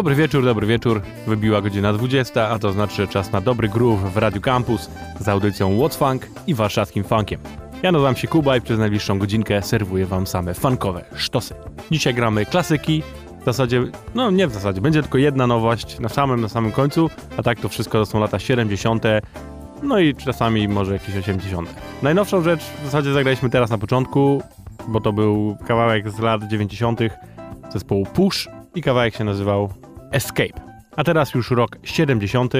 Dobry wieczór, dobry wieczór. Wybiła godzina 20, a to znaczy czas na dobry groove w Radio Campus z audycją What's Funk i warszawskim funkiem. Ja nazywam się Kuba i przez najbliższą godzinkę serwuję wam same funkowe sztosy. Dzisiaj gramy klasyki, w zasadzie, no nie w zasadzie, będzie tylko jedna nowość na samym, na samym końcu, a tak to wszystko to są lata 70., no i czasami może jakieś 80. Najnowszą rzecz w zasadzie zagraliśmy teraz na początku, bo to był kawałek z lat 90. zespołu Push i kawałek się nazywał Escape. A teraz już rok 70.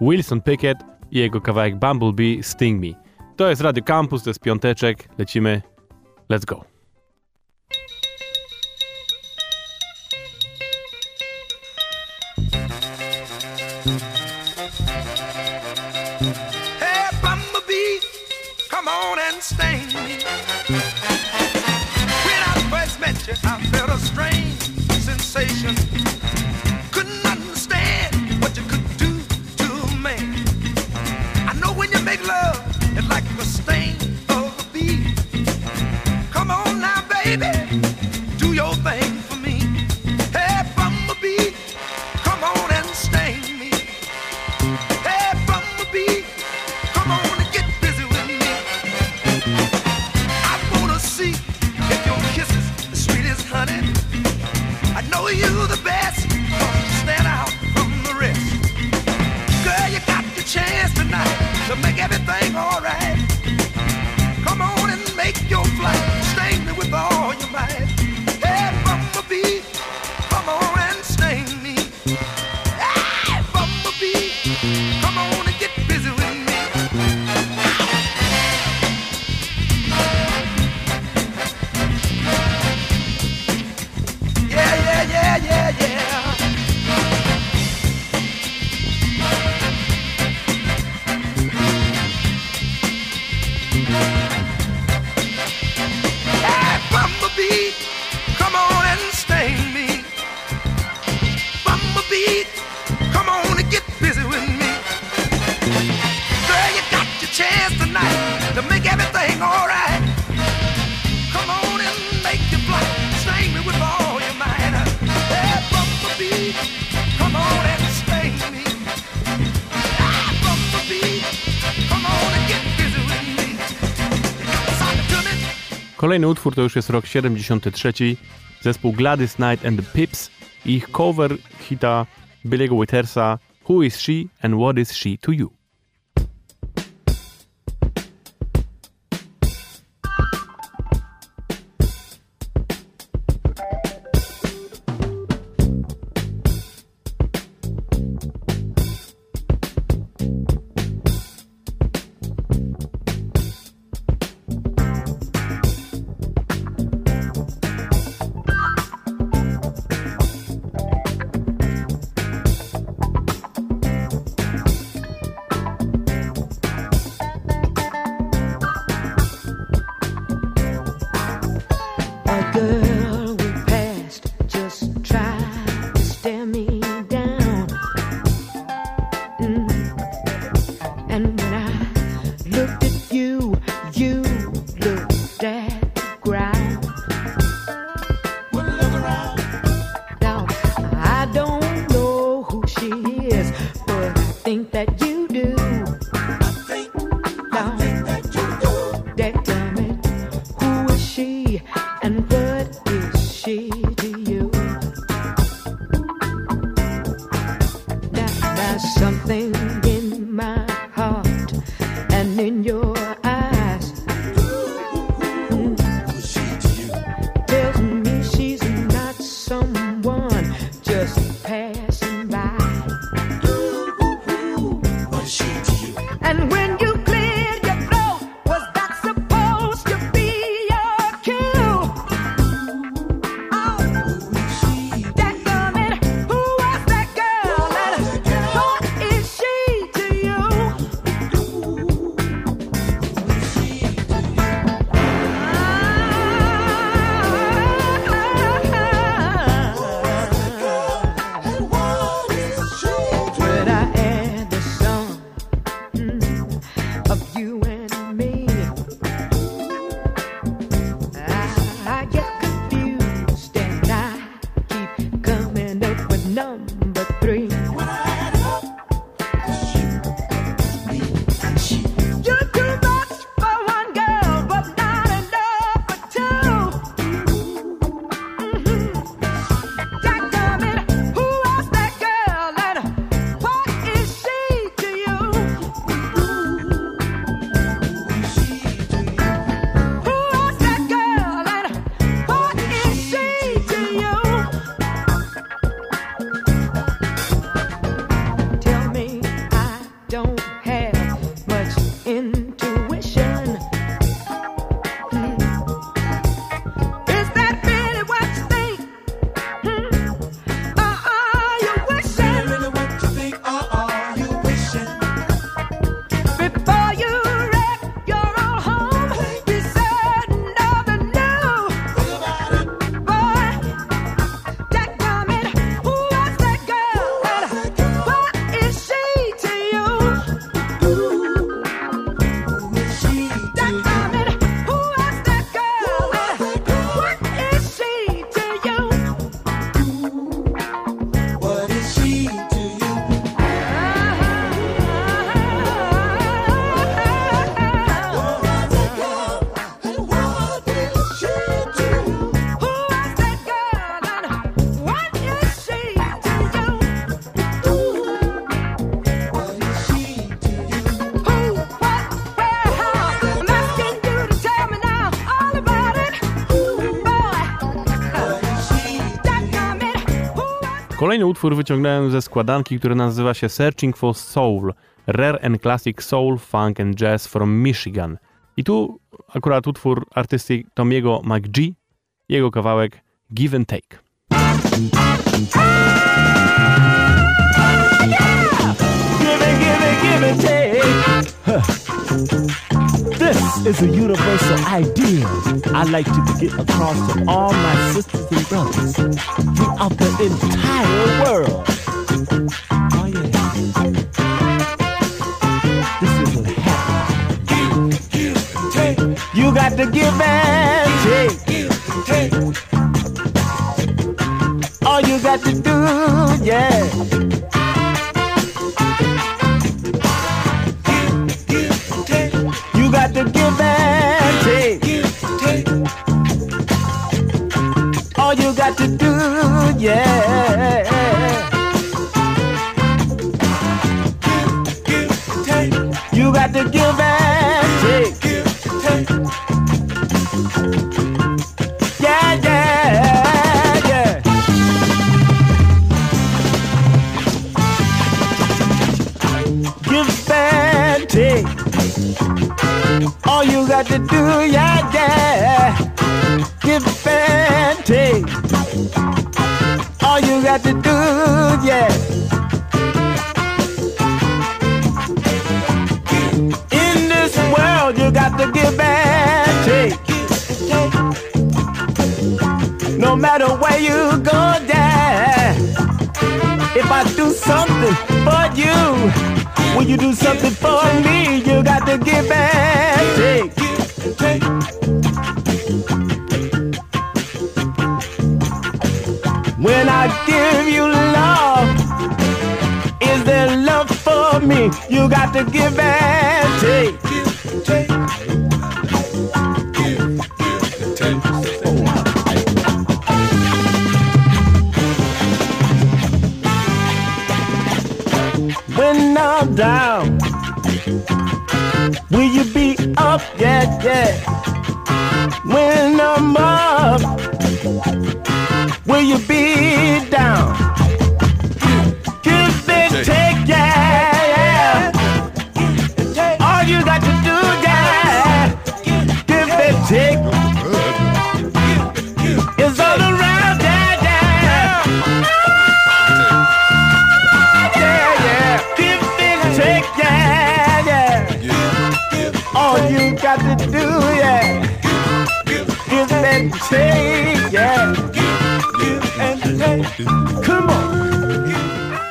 Wilson Pickett i jego kawałek Bumblebee Sting Me. To jest Radio Campus, to jest piąteczek, lecimy. Let's go. Me. When I first met you, I felt a strange sensation. Make love, Kolejny utwór to już jest rok 73. Zespół Gladys Knight and the Pips i ich cover hita Billy'ego Withersa Who is she and what is she to you? Kolejny utwór wyciągnąłem ze składanki, który nazywa się Searching for Soul. Rare and Classic Soul, Funk and Jazz from Michigan. I tu akurat utwór artysty Tomiego McGee, jego kawałek Give and Take. Give and give and give and take. Huh. This is a universal idea I like to get across to all my sisters and brothers throughout the entire world. Oh yeah. This is what happens. You got to give and take. All you got to do, yeah. Yeah. You got to give and take. Yeah, yeah, yeah. Give and take. All you got to do, yeah, yeah. Something for you, when you do something for me, you got to give and take. When I give you love, is there love for me? You got to give and take. Yeah,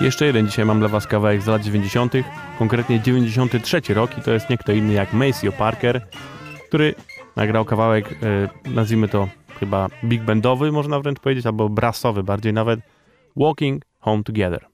Jeszcze jeden dzisiaj mam dla Was kawałek z lat 90., konkretnie 93 rok i to jest nie kto inny jak Maceo Parker, który nagrał kawałek, e, nazwijmy to chyba big bandowy, można wręcz powiedzieć, albo brassowy bardziej nawet, Walking Home Together.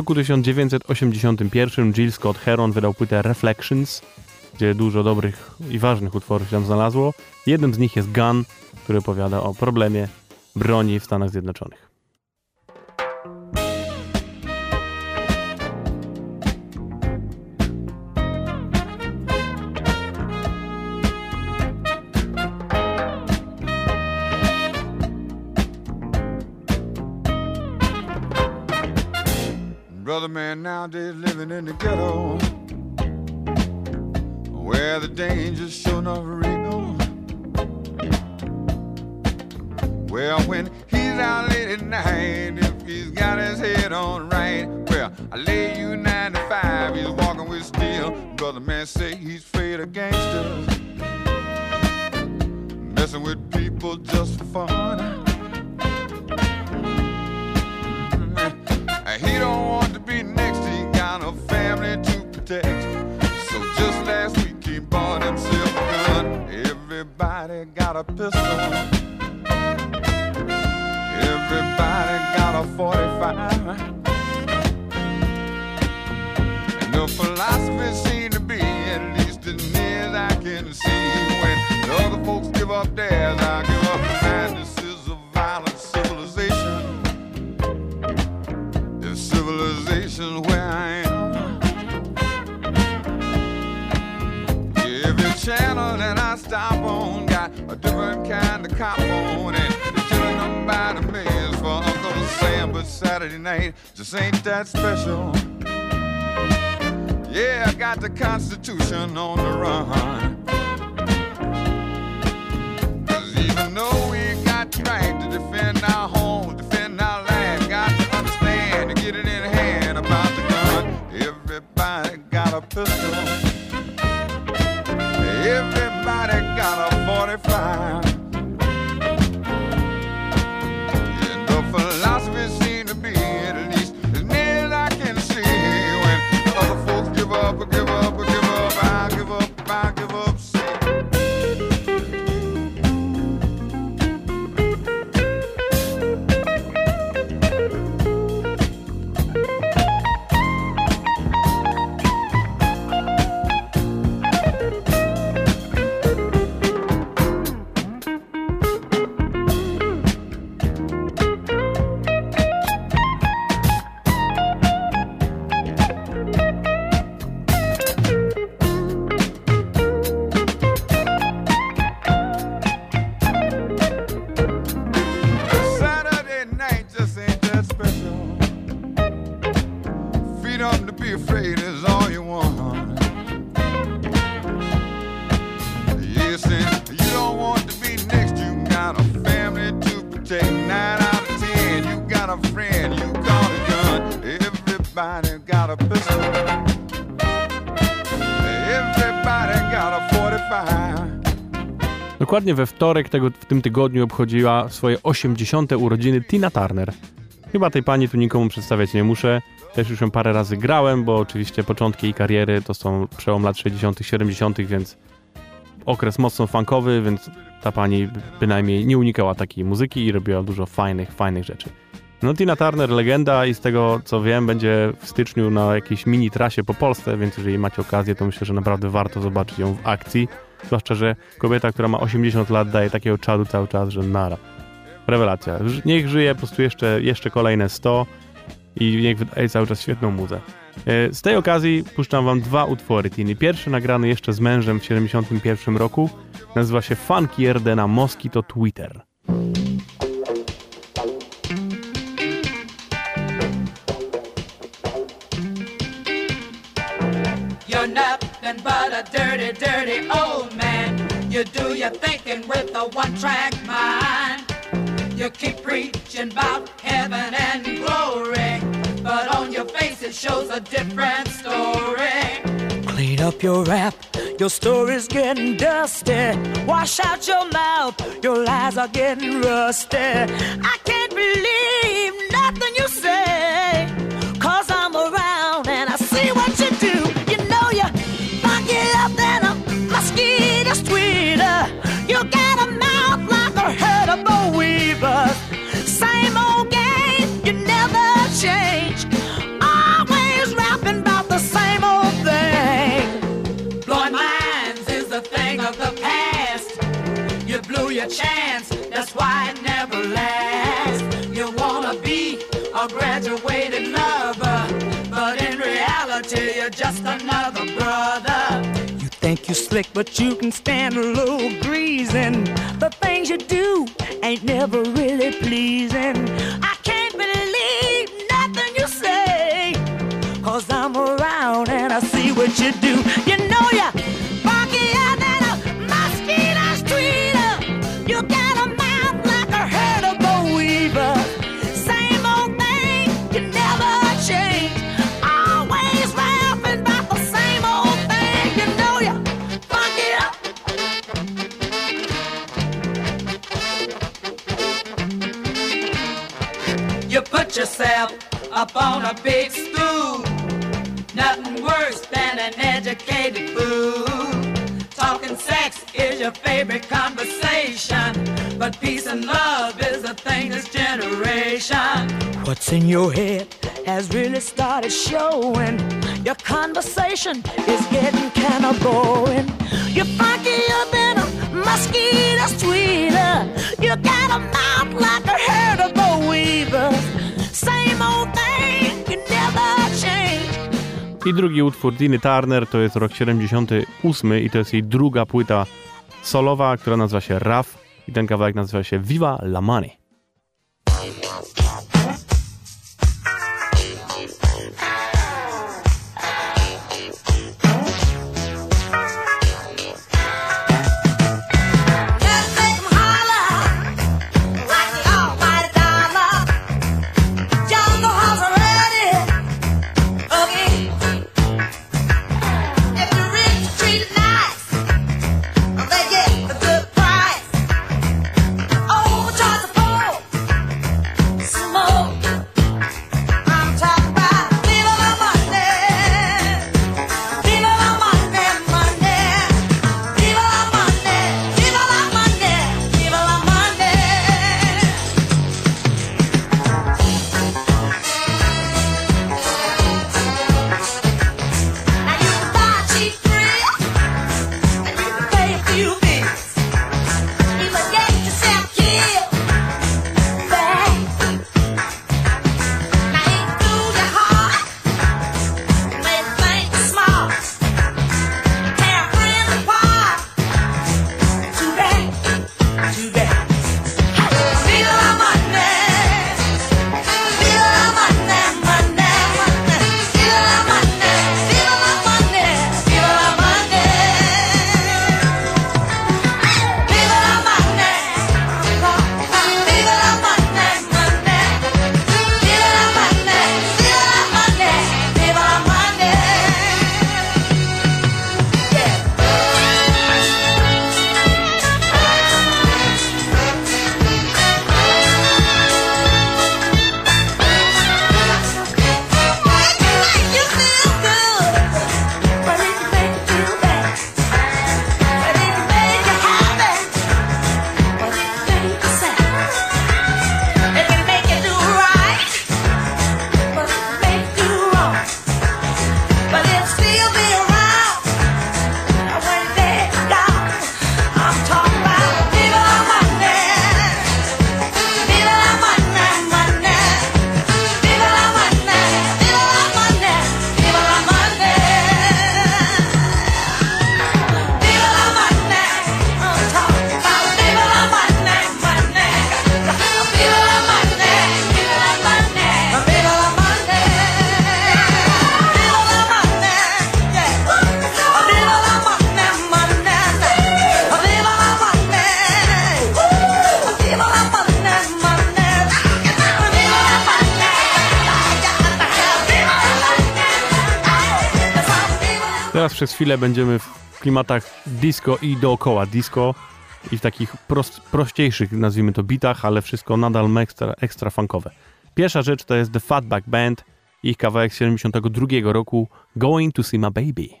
Roku 1981 Jill Scott Heron wydał płytę Reflections, gdzie dużo dobrych i ważnych utworów się tam znalazło. Jednym z nich jest Gun, który opowiada o problemie broni w Stanach Zjednoczonych. Pistol. Cop on, and killing them by the millions for Uncle Sam. But Saturday night just ain't that special. Yeah, I got the Constitution on the run. Cause even though we got the right to defend our home, defend our land, got to understand to get it in hand about the gun. Everybody got a pistol. Everybody got a 45. Dokładnie we wtorek tego, w tym tygodniu obchodziła swoje 80. urodziny Tina Turner. Chyba tej pani tu nikomu przedstawiać nie muszę. Też już ją parę razy grałem, bo oczywiście początki jej kariery to są przełom lat 60., 70., więc okres mocno funkowy, więc ta pani bynajmniej nie unikała takiej muzyki i robiła dużo fajnych, fajnych rzeczy. No Tina Turner, legenda i z tego co wiem będzie w styczniu na jakiejś mini trasie po Polsce, więc jeżeli macie okazję, to myślę, że naprawdę warto zobaczyć ją w akcji. Zwłaszcza, że kobieta, która ma 80 lat daje takiego czadu cały czas, że nara. Rewelacja. Niech żyje po prostu jeszcze, jeszcze kolejne 100 i niech wydaje cały czas świetną muzę. E, Z tej okazji puszczam wam dwa utwory Tiny. Pierwszy nagrany jeszcze z mężem w 71 roku nazywa się Funky RD na Mosquito Twitter. You're nothing but a dirty, dirty old. You do your thinking with a one track mind. You keep preaching about heaven and glory, but on your face it shows a different story. Clean up your rap, your story's getting dusty. Wash out your mouth, your lies are getting rusty. I can't believe your chance. That's why it never lasts. You wanna be a graduated lover, but in reality, you're just another brother. You think you slick, but you can stand a little greasing. The things you do ain't never really pleasing. I can't believe nothing you say. Cause I'm around and I see what you do. You up on a big stool. Nothing worse than an educated fool. Talking sex is your favorite conversation. But peace and love is the thing this generation. What's in your head has really started showing. Your conversation is getting kind of boring. You're funkier than a mosquito's tweeter. You got a mouth like a herd of boll I drugi utwór Diny Turner to jest rok 78 i to jest jej druga płyta solowa, która nazywa się Rough i ten kawałek nazywa się Viva la Money. Przez chwilę będziemy w klimatach disco i dookoła disco i w takich prost, prościejszych, nazwijmy to, bitach, ale wszystko nadal ekstra, ekstra funkowe. Pierwsza rzecz to jest The Fatback Band, ich kawałek z 72 roku Going to See My Baby.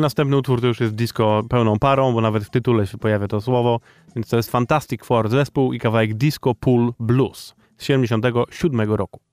Następny utwór to już jest disco pełną parą, bo nawet w tytule się pojawia to słowo, więc to jest Fantastic Four zespół i kawałek Disco Pool Blues z 77 roku.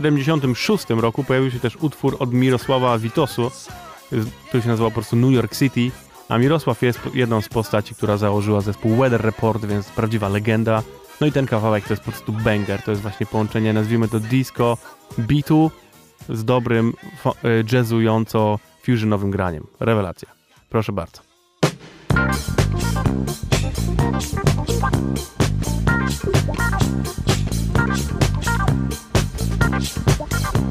1976 roku pojawił się też utwór od Mirosława Witosu, który się nazywał po prostu New York City, a Mirosław jest jedną z postaci, która założyła zespół Weather Report, więc prawdziwa legenda. No i ten kawałek to jest po prostu banger, to jest właśnie połączenie, nazwijmy to disco, beatu z dobrym, e, jazzująco fusionowym graniem. Rewelacja. Proszę bardzo. Thank you. Thank you.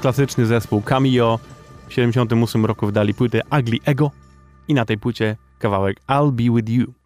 Klasyczny zespół Cameo w 78 roku wydali płytę Ugly Ego i na tej płycie kawałek I'll Be With You.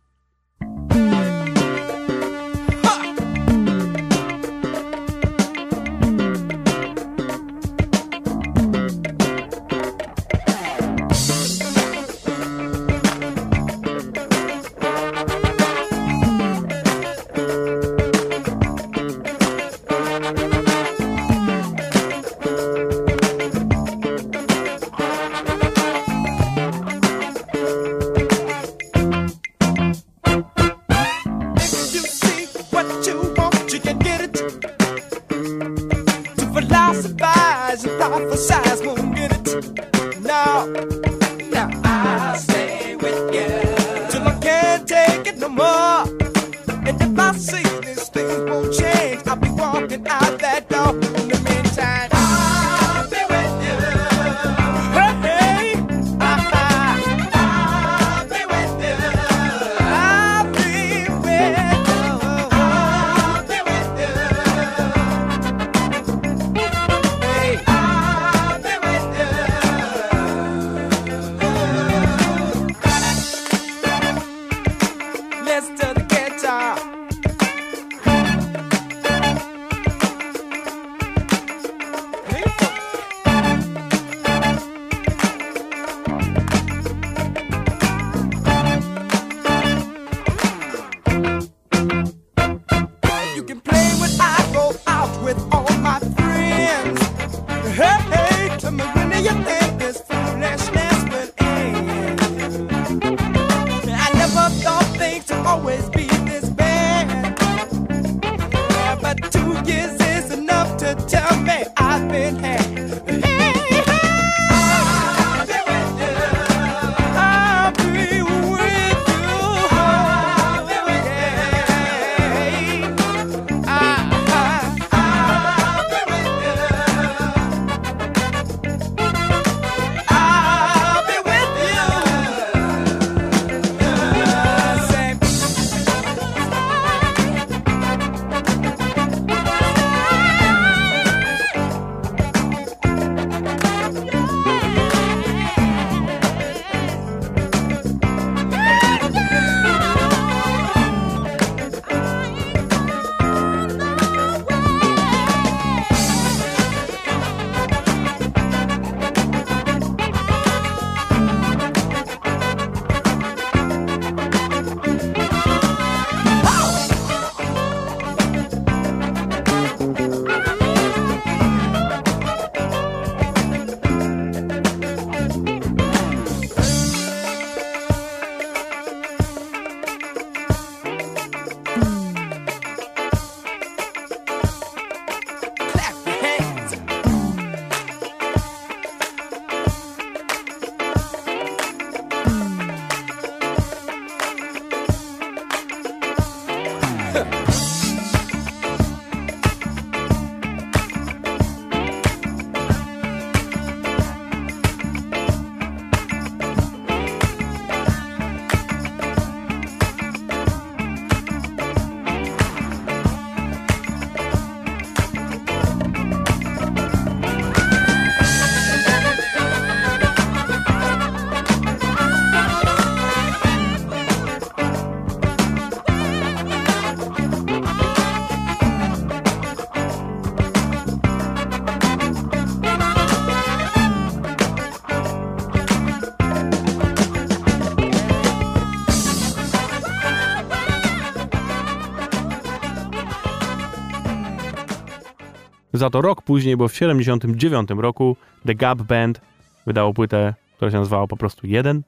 za to rok później, bo w 79 roku The Gap Band wydało płytę, która się nazywała po prostu Jeden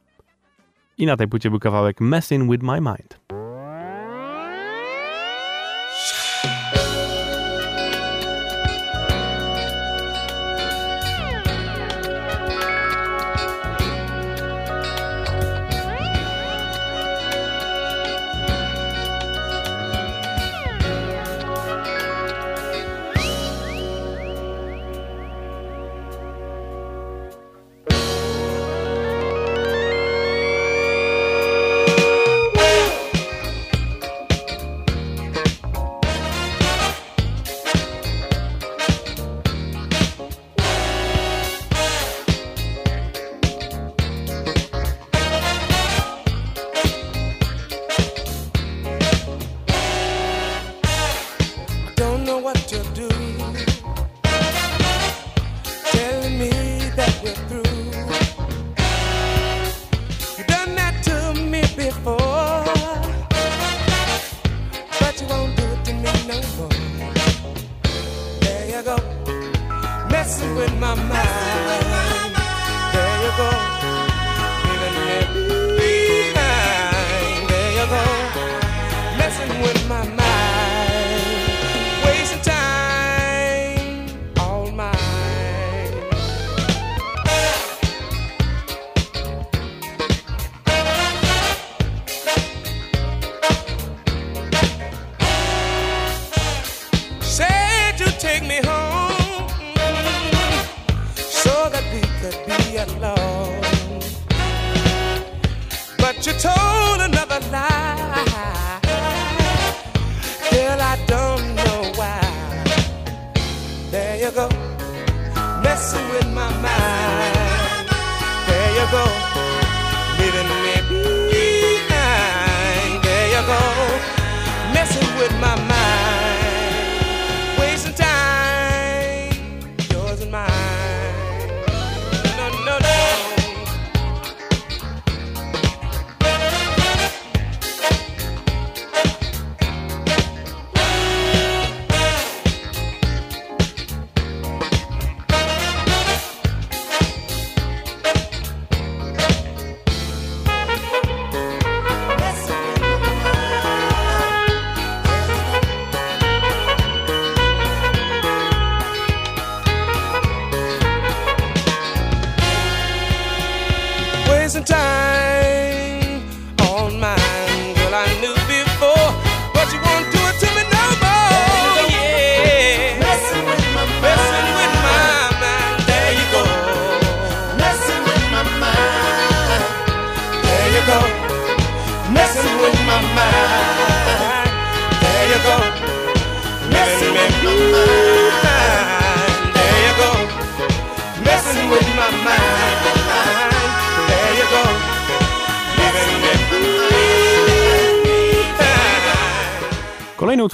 i na tej płycie był kawałek Messing With My Mind.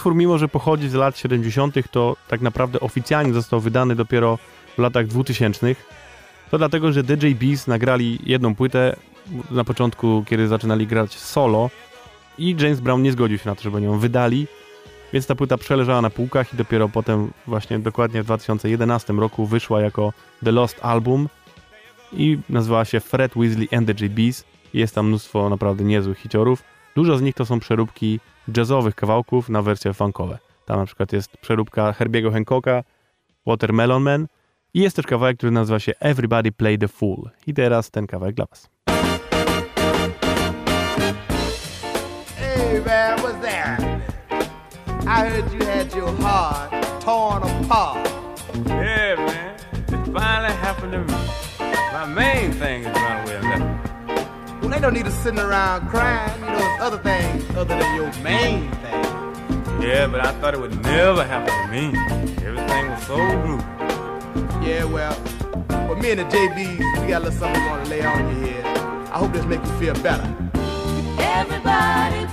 Utwór, mimo że pochodzi z lat 70., to tak naprawdę oficjalnie został wydany dopiero w latach 2000. To dlatego, że DJ Beast nagrali jedną płytę na początku, kiedy zaczynali grać solo i James Brown nie zgodził się na to, żeby ją wydali, więc ta płyta przeleżała na półkach i dopiero potem właśnie dokładnie w 2011 roku wyszła jako The Lost Album i nazywała się Fred Weasley and the JBs. Jest tam mnóstwo naprawdę niezłych hiciorów. Dużo z nich to są przeróbki jazzowych kawałków na wersje funkowe. Tam na przykład jest przeróbka Herbiego Hancocka, Watermelon Man i jest też kawałek, który nazywa się Everybody Play the Fool. I teraz ten kawałek dla was. Hey man, what's that? I heard you had your heart torn apart. Yeah, man. It finally happened to me. My main thing is run they don't need to sitting around crying. You know, there's other things other than your main thing. Yeah, but I thought it would never happen to me. Everything was so blue. Yeah, well, for me and the JBs, we got a little something we want to lay on your head. I hope this make you feel better. Everybody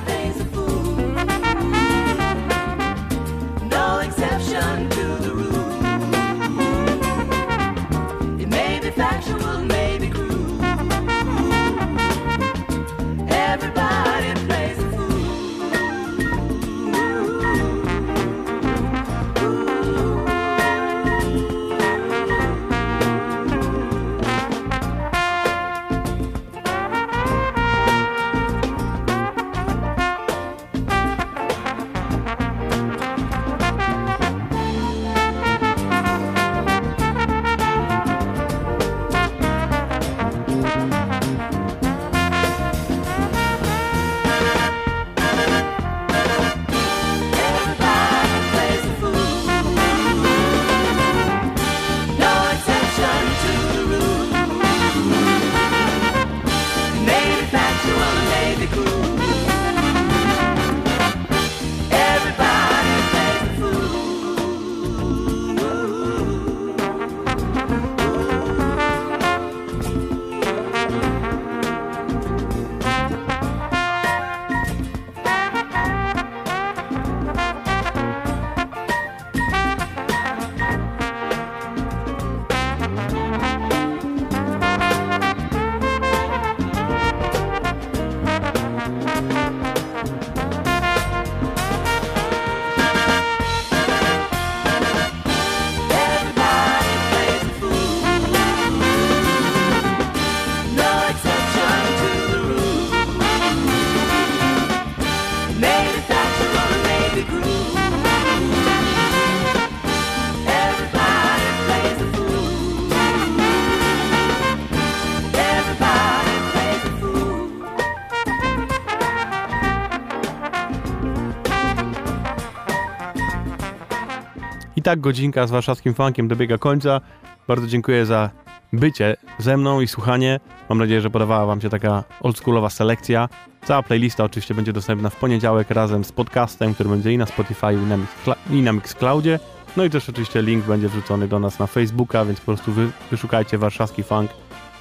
tak godzinka z warszawskim funkiem dobiega końca. Bardzo dziękuję za bycie ze mną i słuchanie. Mam nadzieję, że podobała Wam się taka oldschoolowa selekcja. Cała playlista oczywiście będzie dostępna w poniedziałek razem z podcastem, który będzie i na Spotify, i na, Mixcla- i na Mixcloudzie. No i też oczywiście link będzie wrzucony do nas na Facebooka, więc po prostu wy, wyszukajcie warszawski funk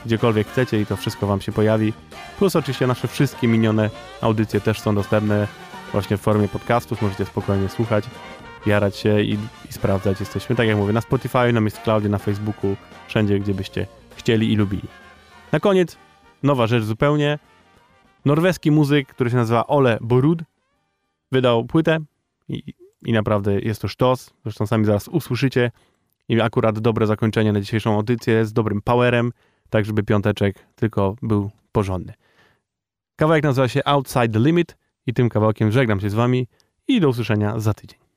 gdziekolwiek chcecie i to wszystko Wam się pojawi. Plus oczywiście nasze wszystkie minione audycje też są dostępne właśnie w formie podcastów. Możecie spokojnie słuchać, jarać się i, i sprawdzać. Jesteśmy, tak jak mówię, na Spotify, na Mixcloudzie, na Facebooku, wszędzie, gdzie byście chcieli i lubili. Na koniec, nowa rzecz zupełnie. Norweski muzyk, który się nazywa Ole Borud, wydał płytę i, i naprawdę jest to sztos. Zresztą sami zaraz usłyszycie. I akurat dobre zakończenie na dzisiejszą audycję z dobrym powerem, tak żeby piąteczek tylko był porządny. Kawałek nazywa się Outside the Limit i tym kawałkiem żegnam się z wami i do usłyszenia za tydzień.